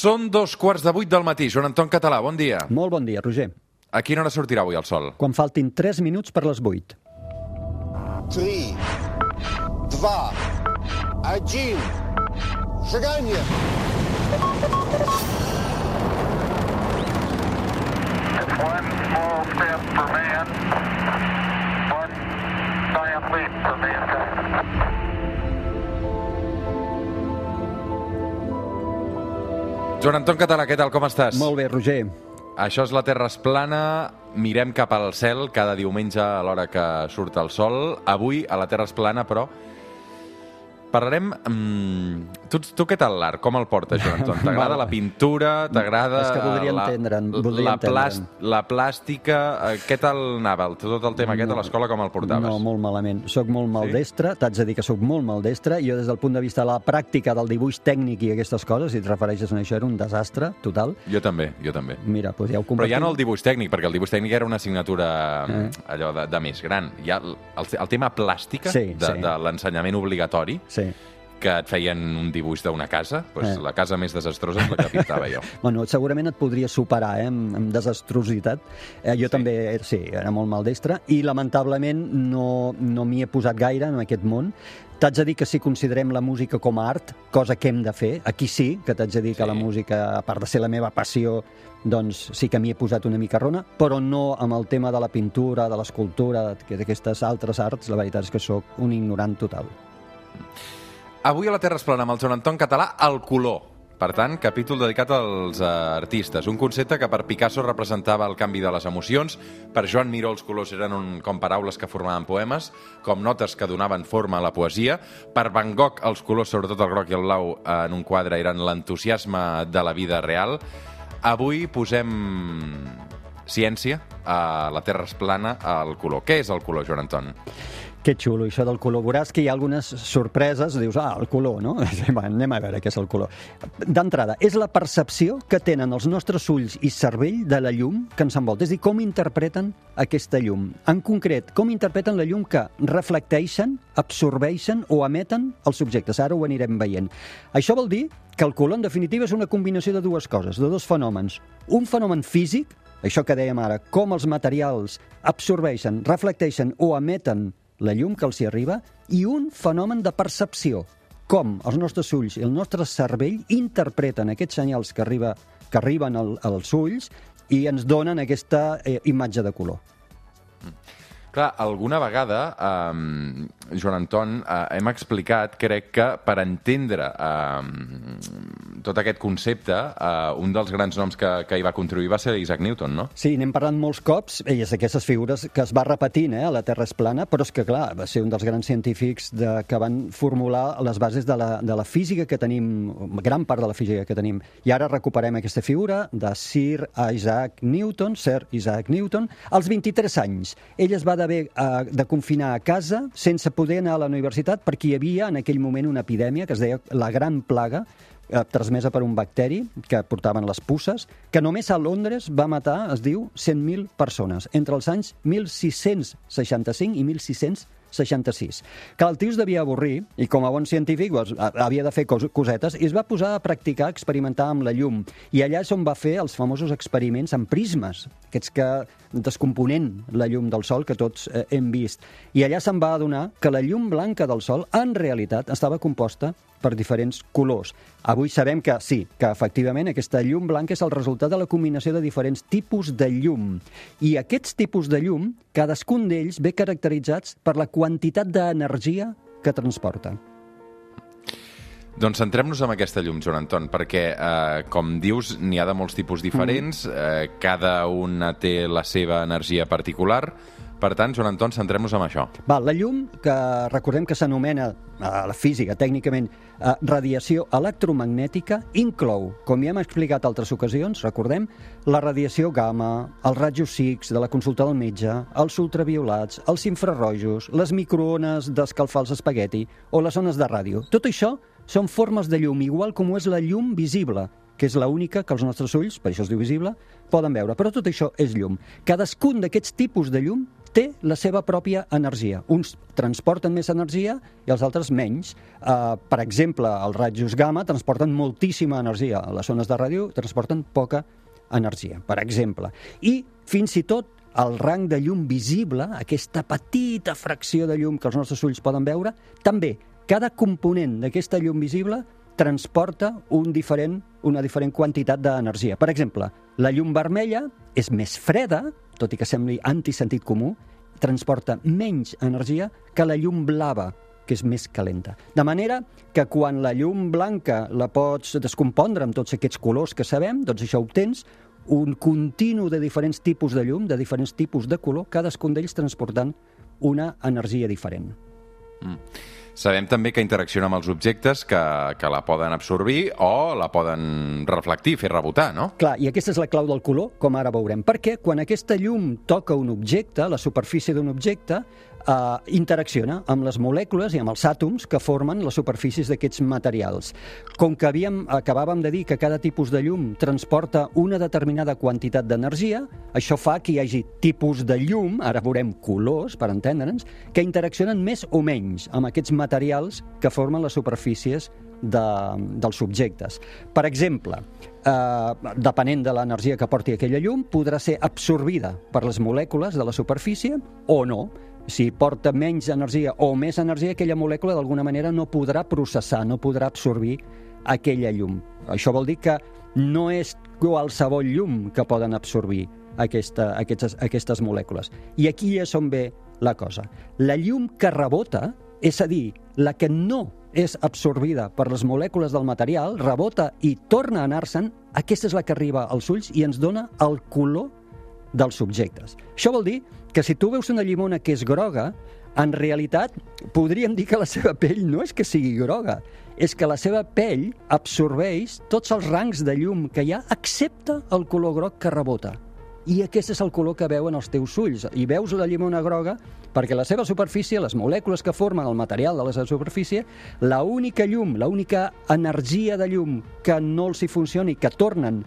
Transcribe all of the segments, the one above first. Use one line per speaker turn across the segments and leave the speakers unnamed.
Són dos quarts de vuit del matí. Joan Anton Català, bon dia.
Molt bon dia, Roger.
A quina hora sortirà avui el sol?
Quan faltin 3 minuts per les 8.
3, 2, 1,
seganya! One small step for man, one giant leap for mankind.
Joan Anton Català, què tal, com estàs?
Molt bé, Roger.
Això és la Terra es plana, mirem cap al cel cada diumenge a l'hora que surt el sol. Avui, a la Terra es plana, però, parlarem... Mm, tu, tu què tal l'art? Com el portes, Joan Anton? T'agrada la pintura? T'agrada...
És que voldria
la,
entendre'n, voldria
la,
entendre'n.
la plàstica? Eh, què tal anava? Tot el tema aquest a l'escola, com el portaves?
No, molt malament. Soc molt maldestre, t'haig de dir que sóc molt maldestre. Jo, des del punt de vista de la pràctica del dibuix tècnic i aquestes coses, si et refereixes a això, era un desastre total.
Jo també, jo també.
Mira, doncs ja ho
Però
compartim.
ja no el dibuix tècnic, perquè el dibuix tècnic era una assignatura
Eh.
eh. allò de, de més gran. Ja el, el, el tema plàstica
Sí,
de,
sí.
de l'ensenyament obligatori,
Sí.
Que et feien un dibuix d'una casa, doncs
Eh.
la casa més desastrosa és la que pintava jo.
Bueno, segurament et podria superar eh, amb, amb desastrositat. Eh, jo
Sí.
també, eh, sí, era molt maldestre i lamentablement no, no m'hi he posat gaire en aquest món. T'haig de dir que si considerem la música com a art, cosa que hem de fer, aquí sí, que t'haig de dir que
Sí.
la música, a part de ser la meva passió, doncs sí que m'hi he posat una mica rona, però no amb el tema de la pintura, de l'escultura, que d'aquestes altres arts, la veritat és que sóc un ignorant total.
Avui a la Terra es plana amb el Joan Anton Català, el color. Per tant, capítol dedicat als eh, artistes. Un concepte que per Picasso representava el canvi de les emocions, per Joan Miró els colors eren un, com paraules que formaven poemes, com notes que donaven forma a la poesia, per Van Gogh els colors, sobretot el groc i el blau, en un quadre eren l'entusiasme de la vida real. Avui posem ciència a la Terra es plana al color. Què és el color, Joan Anton?
Que xulo, això del color. Veuràs que hi ha algunes sorpreses, dius, ah, el color, no? Va, anem a veure què és el color. D'entrada, és la percepció que tenen els nostres ulls i cervell de la llum que ens envolta, és a dir, com interpreten aquesta llum. En concret, com interpreten la llum que reflecteixen, absorbeixen o emeten els subjectes. Ara ho anirem veient. Això vol dir que el color, en definitiva, és una combinació de dues coses, de dos fenòmens. Un fenomen físic, això que dèiem ara, com els materials absorbeixen, reflecteixen o emeten la llum que els hi arriba, i un fenomen de percepció, com els nostres ulls i el nostre cervell interpreten aquests senyals que, arriba, que arriben al, als ulls i ens donen aquesta eh, imatge de color.
Clar, alguna vegada, eh, Joan Anton, eh, hem explicat, crec que per entendre eh, tot aquest concepte, eh, un dels grans noms que, que hi va contribuir va ser Isaac Newton, no?
Sí, n'hem parlat molts cops, i és d'aquestes figures que es va repetint, eh, la Terra és plana, però és que, clar, va ser un dels grans científics de, que van formular les bases de la, de la física que tenim, gran part de la física que tenim. I ara recuperem aquesta figura de Sir Isaac Newton, Sir Isaac Newton, als 23 anys. Ell es va d'haver eh, de confinar a casa sense poder anar a la universitat perquè hi havia en aquell moment una epidèmia que es deia la Gran Plaga, eh, transmesa per un bacteri que portaven les puces, que només a Londres va matar, es diu, 100.000 persones, entre els anys 1665 i 1666. Que el tio es devia avorrir, i com a bon científic doncs, ha- havia de fer cos cosetes, i es va posar a practicar, a experimentar amb la llum. I allà és on va fer els famosos experiments amb prismes, aquests que descomponent la llum del sol que tots eh, hem vist. I allà se'n va adonar que la llum blanca del sol en realitat estava composta per diferents colors. Avui sabem que sí, que efectivament aquesta llum blanca és el resultat de la combinació de diferents tipus de llum. I aquests tipus de llum, cadascun d'ells ve caracteritzats per la quantitat d'energia que transporta.
Doncs centrem-nos en aquesta llum, Joan Anton, perquè, eh, com dius, n'hi ha de molts tipus diferents, eh, cada una té la seva energia particular. Per tant, Joan Anton, centrem-nos en això.
Va, la llum, que recordem que s'anomena a la física, tècnicament, eh, radiació electromagnètica, inclou, com ja hem explicat altres ocasions, recordem, la radiació gamma, els rajos X de la consulta del metge, els ultraviolats, els infrarrojos, les microones d'escalfar els espagueti o les ones de ràdio. Tot això són formes de llum, igual com ho és la llum visible, que és l'única que els nostres ulls, per això es diu visible, poden veure. Però tot això és llum. Cadascun d'aquests tipus de llum té la seva pròpia energia. Uns transporten més energia i els altres menys. Uh, per exemple, els rajos gamma transporten moltíssima energia. Les zones de ràdio transporten poca energia, per exemple. I fins i tot el rang de llum visible, aquesta petita fracció de llum que els nostres ulls poden veure, també cada component d'aquesta llum visible transporta un diferent, una diferent quantitat d'energia. Per exemple, la llum vermella és més freda, tot i que sembli antisentit comú, transporta menys energia que la llum blava, que és més calenta. De manera que quan la llum blanca la pots descompondre amb tots aquests colors que sabem, doncs això obtens un continu de diferents tipus de llum, de diferents tipus de color, cadascun d'ells transportant una energia diferent.
Mm. Sabem també que interacciona amb els objectes que, que la poden absorbir o la poden reflectir, fer rebotar, no?
Clar, i aquesta és la clau del color, com ara veurem. Perquè quan aquesta llum toca un objecte, la superfície d'un objecte, eh, interacciona amb les molècules i amb els àtoms que formen les superfícies d'aquests materials. Com que havíem, acabàvem de dir que cada tipus de llum transporta una determinada quantitat d'energia, això fa que hi hagi tipus de llum, ara veurem colors, per entendre'ns, que interaccionen més o menys amb aquests materials que formen les superfícies de, dels subjectes. Per exemple, eh, depenent de l'energia que porti aquella llum, podrà ser absorbida per les molècules de la superfície o no. Si porta menys energia o més energia, aquella molècula d'alguna manera no podrà processar, no podrà absorbir aquella llum. Això vol dir que no és qualsevol llum que poden absorbir aquesta, aquestes, aquestes molècules. I aquí és on ve la cosa. La llum que rebota, és a dir, la que no és absorbida per les molècules del material, rebota i torna a anar-se'n, aquesta és la que arriba als ulls i ens dona el color dels subjectes. Això vol dir que si tu veus una llimona que és groga, en realitat podríem dir que la seva pell no és que sigui groga, és que la seva pell absorbeix tots els rangs de llum que hi ha, excepte el color groc que rebota. I aquest és el color que veuen els teus ulls. I veus la llimona groga perquè la seva superfície, les molècules que formen el material de la seva superfície, la única llum, la única energia de llum que no els hi funcioni, que tornen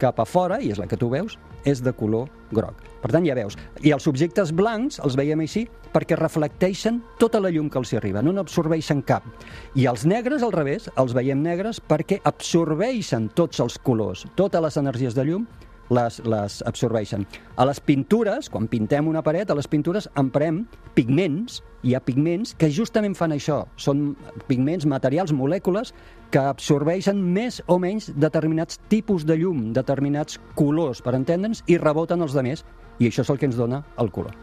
cap a fora, i és la que tu veus, és de color groc. Per tant, ja veus. I els objectes blancs els veiem així perquè reflecteixen tota la llum que els hi arriba, no n'absorbeixen cap. I els negres, al revés, els veiem negres perquè absorbeixen tots els colors, totes les energies de llum les, les absorbeixen. A les pintures, quan pintem una paret, a les pintures emprem pigments, hi ha pigments que justament fan això. Són pigments, materials, molècules que absorbeixen més o menys determinats tipus de llum, determinats colors, per entendre'ns, i reboten els de més, i això és el que ens dona el color.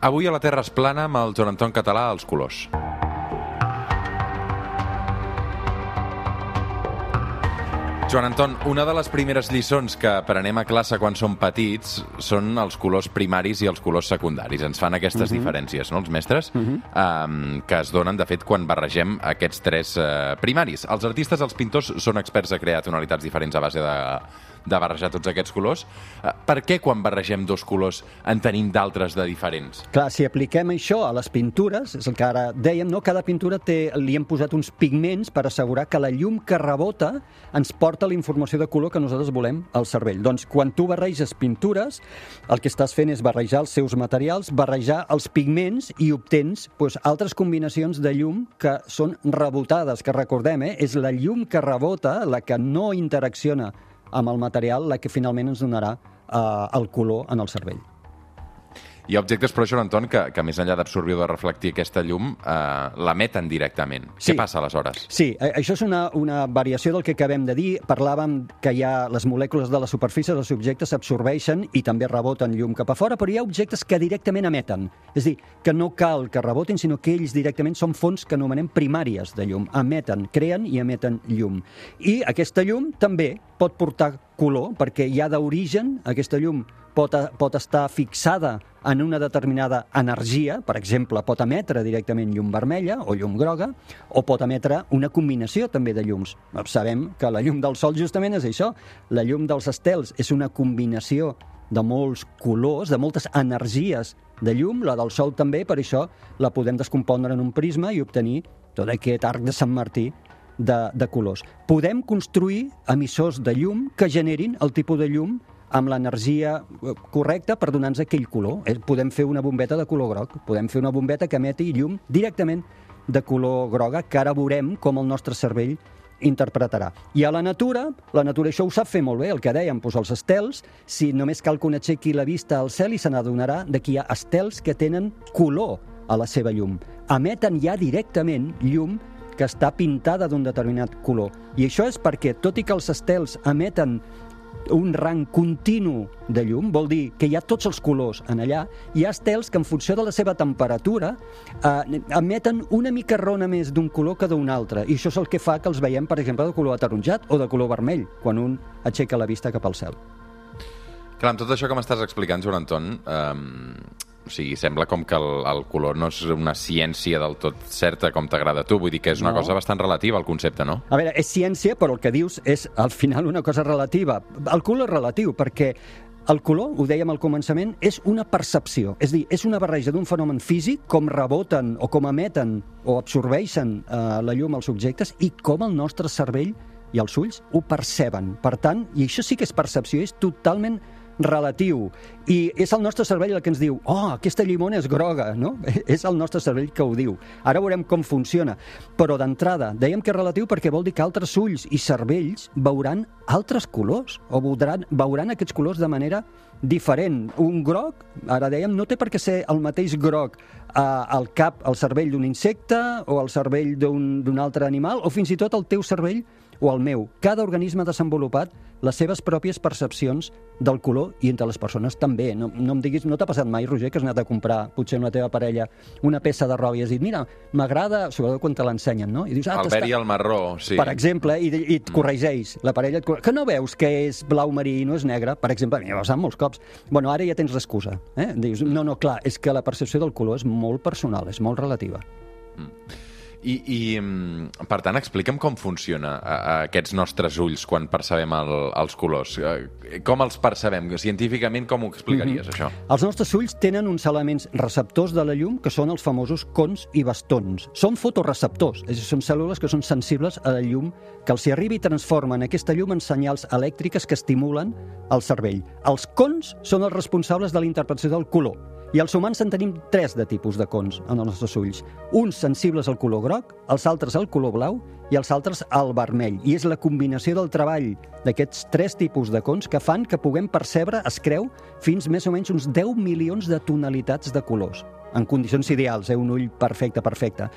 Avui a la Terra es plana amb el Joan Anton Català als colors. Joan Anton, una de les primeres lliçons que aprenem a classe quan som petits són els colors primaris i els colors secundaris. Ens fan aquestes uh -huh. diferències, no?, els mestres, uh -huh. um, que es donen, de fet, quan barregem aquests tres uh, primaris. Els artistes, els pintors, són experts a crear tonalitats diferents a base de de barrejar tots aquests colors. Eh, Per què quan barregem dos colors en tenim d'altres de diferents?
Clar, si apliquem això a les pintures, és el que ara dèiem, no? cada pintura té, li hem posat uns pigments per assegurar que la llum que rebota ens porta la informació de color que nosaltres volem al cervell. Doncs quan tu barreges pintures, el que estàs fent és barrejar els seus materials, barrejar els pigments i obtens doncs, altres combinacions de llum que són rebotades, que recordem, eh? és la llum que rebota, la que no interacciona amb el material, la que finalment ens donarà eh, el color en el cervell.
Hi ha objectes, però, Joan Anton, que, que més enllà d'absorbir o de reflectir aquesta llum, eh, l'emeten directament.
Sí.
Què passa aleshores?
Sí, això és una, una variació del que acabem de dir. Parlàvem que hi ha les molècules de la superfície dels objectes s'absorbeixen i també reboten llum cap a fora, però hi ha objectes que directament emeten. És dir, que no cal que rebotin, sinó que ells directament són fonts que anomenem primàries de llum. Emeten, creen i emeten llum. I aquesta llum també pot portar color, perquè ja d'origen aquesta llum pot, pot estar fixada en una determinada energia, per exemple, pot emetre directament llum vermella o llum groga, o pot emetre una combinació també de llums. Sabem que la llum del sol justament és això. La llum dels estels és una combinació de molts colors, de moltes energies de llum, la del sol també, per això la podem descompondre en un prisma i obtenir tot aquest arc de Sant Martí de, de colors. Podem construir emissors de llum que generin el tipus de llum amb l'energia eh, correcta per donar-nos aquell color. Eh, Podem fer una bombeta de color groc, podem fer una bombeta que emeti llum directament de color groga, que ara veurem com el nostre cervell interpretarà. I a la natura, la natura això ho sap fer molt bé, el que dèiem, doncs els estels, si només cal que un aixequi la vista al cel i se n'adonarà que hi ha estels que tenen color a la seva llum. Emeten ja directament llum que està pintada d'un determinat color. I això és perquè, tot i que els estels emeten un rang continu de llum, vol dir que hi ha tots els colors en allà, hi ha estels que en funció de la seva temperatura eh, emeten una mica rona més d'un color que d'un altre, i això és el que fa que els veiem, per exemple, de color ataronjat o de color vermell, quan un aixeca la vista cap al cel.
Clar, amb tot això que m'estàs explicant, Joan Anton, eh, o sigui, sembla com que el, el color no és una ciència del tot certa com t'agrada a tu, vull dir que és una
No.
cosa bastant relativa al concepte, no?
A veure, és ciència, però el que dius és, al final, una cosa relativa. El color és relatiu, perquè el color, ho dèiem al començament, és una percepció. És dir, és una barreja d'un fenomen físic, com reboten o com emeten o absorbeixen eh, la llum als objectes, i com el nostre cervell i els ulls ho perceben. Per tant, i això sí que és percepció, és totalment relatiu. I és el nostre cervell el que ens diu oh, aquesta llimona és groga, no? És el nostre cervell que ho diu. Ara veurem com funciona. Però d'entrada, dèiem que és relatiu perquè vol dir que altres ulls i cervells veuran altres colors o veuran, veuran aquests colors de manera diferent. Un groc, ara dèiem, no té per què ser el mateix groc eh, al cap, al cervell d'un insecte o al cervell d'un altre animal o fins i tot el teu cervell o el meu. Cada organisme desenvolupat les seves pròpies percepcions del color i entre les persones també. No, no em diguis, no t'ha passat mai, Roger, que has anat a comprar, potser la teva parella, una peça de roba i has dit, mira, m'agrada, sobretot quan te l'ensenyen, no? I dius,
el
t'està-
verd i el marró, sí.
per exemple, i, i et corregeix, la parella et corregeix, que no veus que és blau marí i no és negre, per exemple, a mi m'ha passat molts cops. Bueno, ara ja tens l'excusa. Eh? Dius, no, no, clar, és que la percepció del color és molt personal, és molt relativa.
I, i mm, per tant, explica'm com funciona a, a aquests nostres ulls quan percebem el, els colors. Eh, Com els percebem? Científicament, com ho explicaries, això?
Els nostres ulls tenen uns elements receptors de la llum que són els famosos cons i bastons. Són fotoreceptors, és a dir, són cèl·lules que són sensibles a la llum que els hi arribi i transformen aquesta llum en senyals elèctriques que estimulen el cervell. Els cons són els responsables de la interpretació del color. I els humans en tenim tres de tipus de cons en els nostres ulls. Uns sensibles al color groc, els altres al color blau i els altres al vermell. I és la combinació del treball d'aquests tres tipus de cons que fan que puguem percebre, es creu, fins més o menys uns 10 milions de tonalitats de colors en condicions ideals, eh? un ull perfecte, perfecte.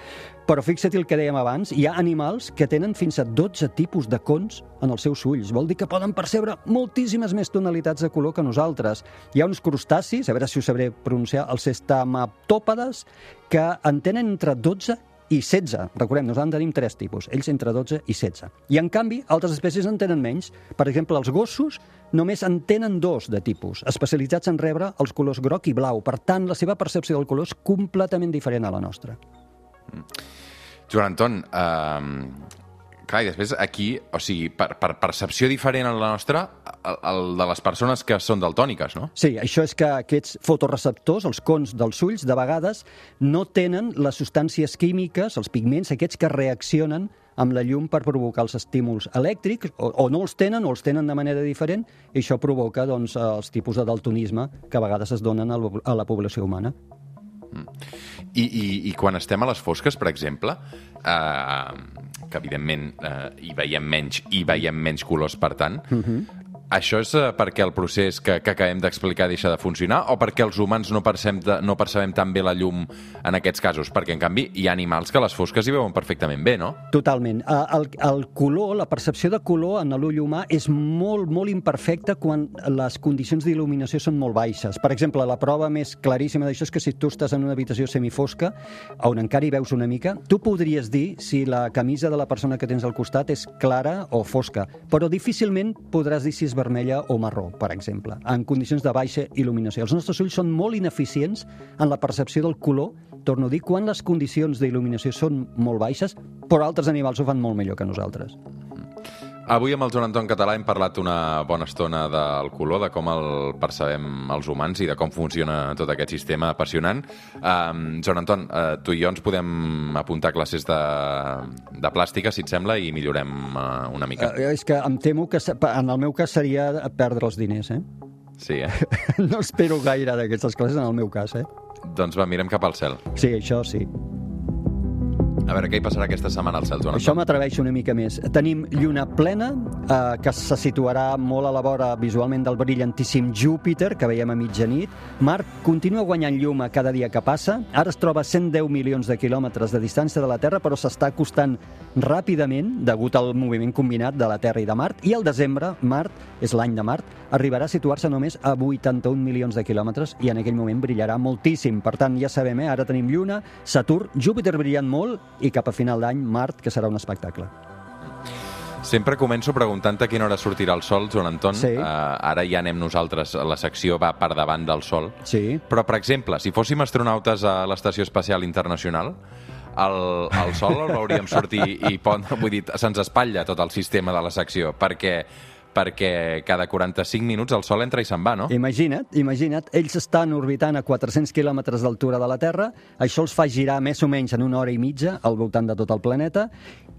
Però fixa't el que dèiem abans, hi ha animals que tenen fins a 12 tipus de cons en els seus ulls. Vol dir que poden percebre moltíssimes més tonalitats de color que nosaltres. Hi ha uns crustacis, a veure si ho sabré pronunciar, els estamaptòpedes, que en tenen entre 12 i 16. Recordem, nosaltres en tenim tres tipus, ells entre 12 i 16. I en canvi, altres espècies en tenen menys. Per exemple, els gossos només en tenen dos de tipus, especialitzats en rebre els colors groc i blau. Per tant, la seva percepció del color és completament diferent a la nostra.
Joan Anton, eh, clar, i després aquí, o sigui, per, per percepció diferent a la nostra, el, el de les persones que són daltòniques, no?
Sí, això és que aquests fotoreceptors, els cons dels ulls, de vegades no tenen les substàncies químiques, els pigments, aquests que reaccionen amb la llum per provocar els estímuls elèctrics, o, o no els tenen, o els tenen de manera diferent, i això provoca doncs, els tipus de daltonisme que a vegades es donen a la, població humana.
I, i, I quan estem a les fosques, per exemple, eh, que evidentment eh, hi veiem menys i veiem menys colors, per tant, això és eh, perquè el procés que, que acabem d'explicar deixa de funcionar o perquè els humans no percebem, no percebem tan bé la llum en aquests casos? Perquè, en canvi, hi ha animals que les fosques hi veuen perfectament bé, no?
Totalment. Eh, El, el color, la percepció de color en l'ull humà és molt, molt imperfecta quan les condicions d'il·luminació són molt baixes. Per exemple, la prova més claríssima d'això és que si tu estàs en una habitació semifosca, on encara hi veus una mica, tu podries dir si la camisa de la persona que tens al costat és clara o fosca, però difícilment podràs dir si és vermella o marró, per exemple, en condicions de baixa il·luminació. Els nostres ulls són molt ineficients en la percepció del color, torno a dir, quan les condicions d'il·luminació són molt baixes, però altres animals ho fan molt millor que nosaltres.
Avui amb el Joan Anton Català hem parlat una bona estona del color, de com el percebem els humans i de com funciona tot aquest sistema apassionant. Um, Joan Anton, uh, tu i jo ens podem apuntar classes de, de plàstica, si et sembla, i millorem uh, una mica.
Eh, és que em temo que en el meu cas seria perdre els diners, eh?
Sí, eh?
No espero gaire d'aquestes classes en el meu cas, eh?
doncs va, mirem cap al cel.
Sí, això sí.
A veure, què hi passarà aquesta setmana al cel,
Això m'atreveixo una mica més. Tenim lluna plena, eh, que se situarà molt a la vora visualment del brillantíssim Júpiter, que veiem a mitjanit. Mart continua guanyant llum a cada dia que passa. Ara es troba a 110 milions de quilòmetres de distància de la Terra, però s'està acostant ràpidament, degut al moviment combinat de la Terra i de Mart. I al desembre, Mart, és l'any de Mart, arribarà a situar-se només a 81 milions de quilòmetres i en aquell moment brillarà moltíssim. Per tant, ja sabem, eh? ara tenim lluna, Saturn, Júpiter brillant molt i cap a final d'any Mart, que serà un espectacle.
Sempre començo preguntant-te a quina hora sortirà el sol, Joan Anton.
Sí.
Uh, ara ja anem nosaltres, la secció va per davant del sol.
Sí.
Però, per exemple, si fóssim astronautes a l'Estació Espacial Internacional, el, el sol el veuríem sortir i pon, vull dir, se'ns espatlla tot el sistema de la secció, perquè perquè cada 45 minuts el sol entra i se'n va, no?
Imagina't, imagina't, ells estan orbitant a 400 quilòmetres d'altura de la Terra, això els fa girar més o menys en una hora i mitja al voltant de tot el planeta,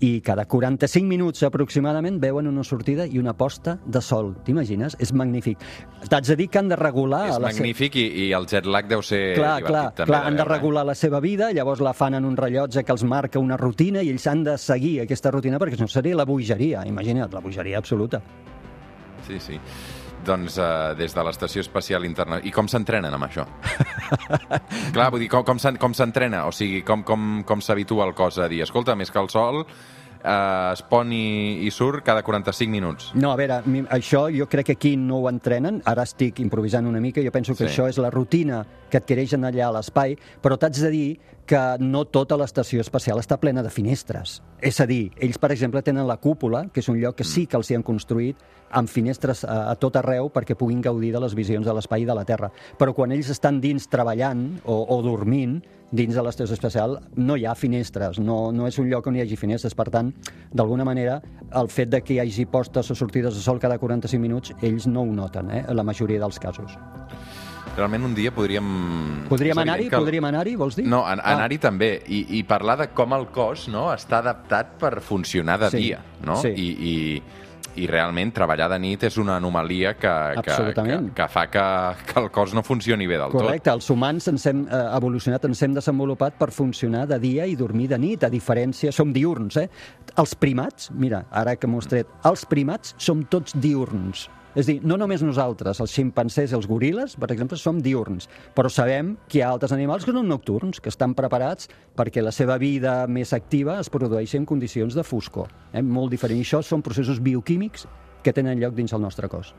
i cada 45 minuts aproximadament veuen una sortida i una posta de sol. T'imagines? És magnífic. T'haig de dir que han de regular...
És
la se-
magnífic i, i el jet lag deu ser
Clar,
divertit
clar,
també.
clar, han de regular la seva vida, llavors la fan en un rellotge que els marca una rutina i ells han de seguir aquesta rutina perquè si no seria la bogeria, imagina't, la bogeria absoluta.
Sí, sí. Doncs uh, des de l'Estació Espacial Internacional... I com s'entrenen amb això? Clar, vull dir, com, com s'en- com s'entrena? O sigui, com, com, com s'habitua el cos a dir, escolta, més que el sol eh, es pon i, i surt cada 45 minuts.
No, a veure, mi- això jo crec que aquí no ho entrenen, ara estic improvisant una mica, jo penso que
Sí.
això és la rutina que adquireixen allà a l'espai, però t'haig de dir que no tota l'estació espacial està plena de finestres. És a dir, ells, per exemple, tenen la cúpula, que és un lloc que sí que els hi han construït amb finestres a, a tot arreu perquè puguin gaudir de les visions de l'espai i de la Terra. Però quan ells estan dins treballant o, o dormint, dins de l'estació espacial no hi ha finestres, no, no és un lloc on hi hagi finestres. Per tant, d'alguna manera, el fet de que hi hagi postes o sortides de sol cada 45 minuts, ells no ho noten, eh, en la majoria dels casos.
Realment un dia podríem...
Podríem anar-hi?
que
Podríem anar-hi, vols dir?
No, an
Ah.
anar-hi també. I, I parlar de com el cos no, està adaptat per funcionar de
Sí,
dia. No?
sí.
I, i, I realment treballar de nit és una anomalia que, que, que, que fa que, que el cos no funcioni bé del
Correcte, els humans ens hem eh, evolucionat, ens hem desenvolupat per funcionar de dia i dormir de nit, a diferència... Som diurns, eh? Els primats, mira, ara que m'ho tret, els primats som tots diurns. És dir, no només nosaltres, els ximpancers i els goril·les, per exemple, som diurns, però sabem que hi ha altres animals que són nocturns, que estan preparats perquè la seva vida més activa es produeixi en condicions de foscor. Eh? Molt diferent. I això són processos bioquímics que tenen lloc dins el nostre cos.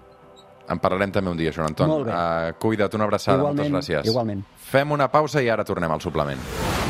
En parlarem també un dia, Joan Anton.
Molt bé.
Uh, cuida't, una abraçada,
Igualment,
moltes gràcies.
igualment.
Fem una pausa i ara tornem al suplement.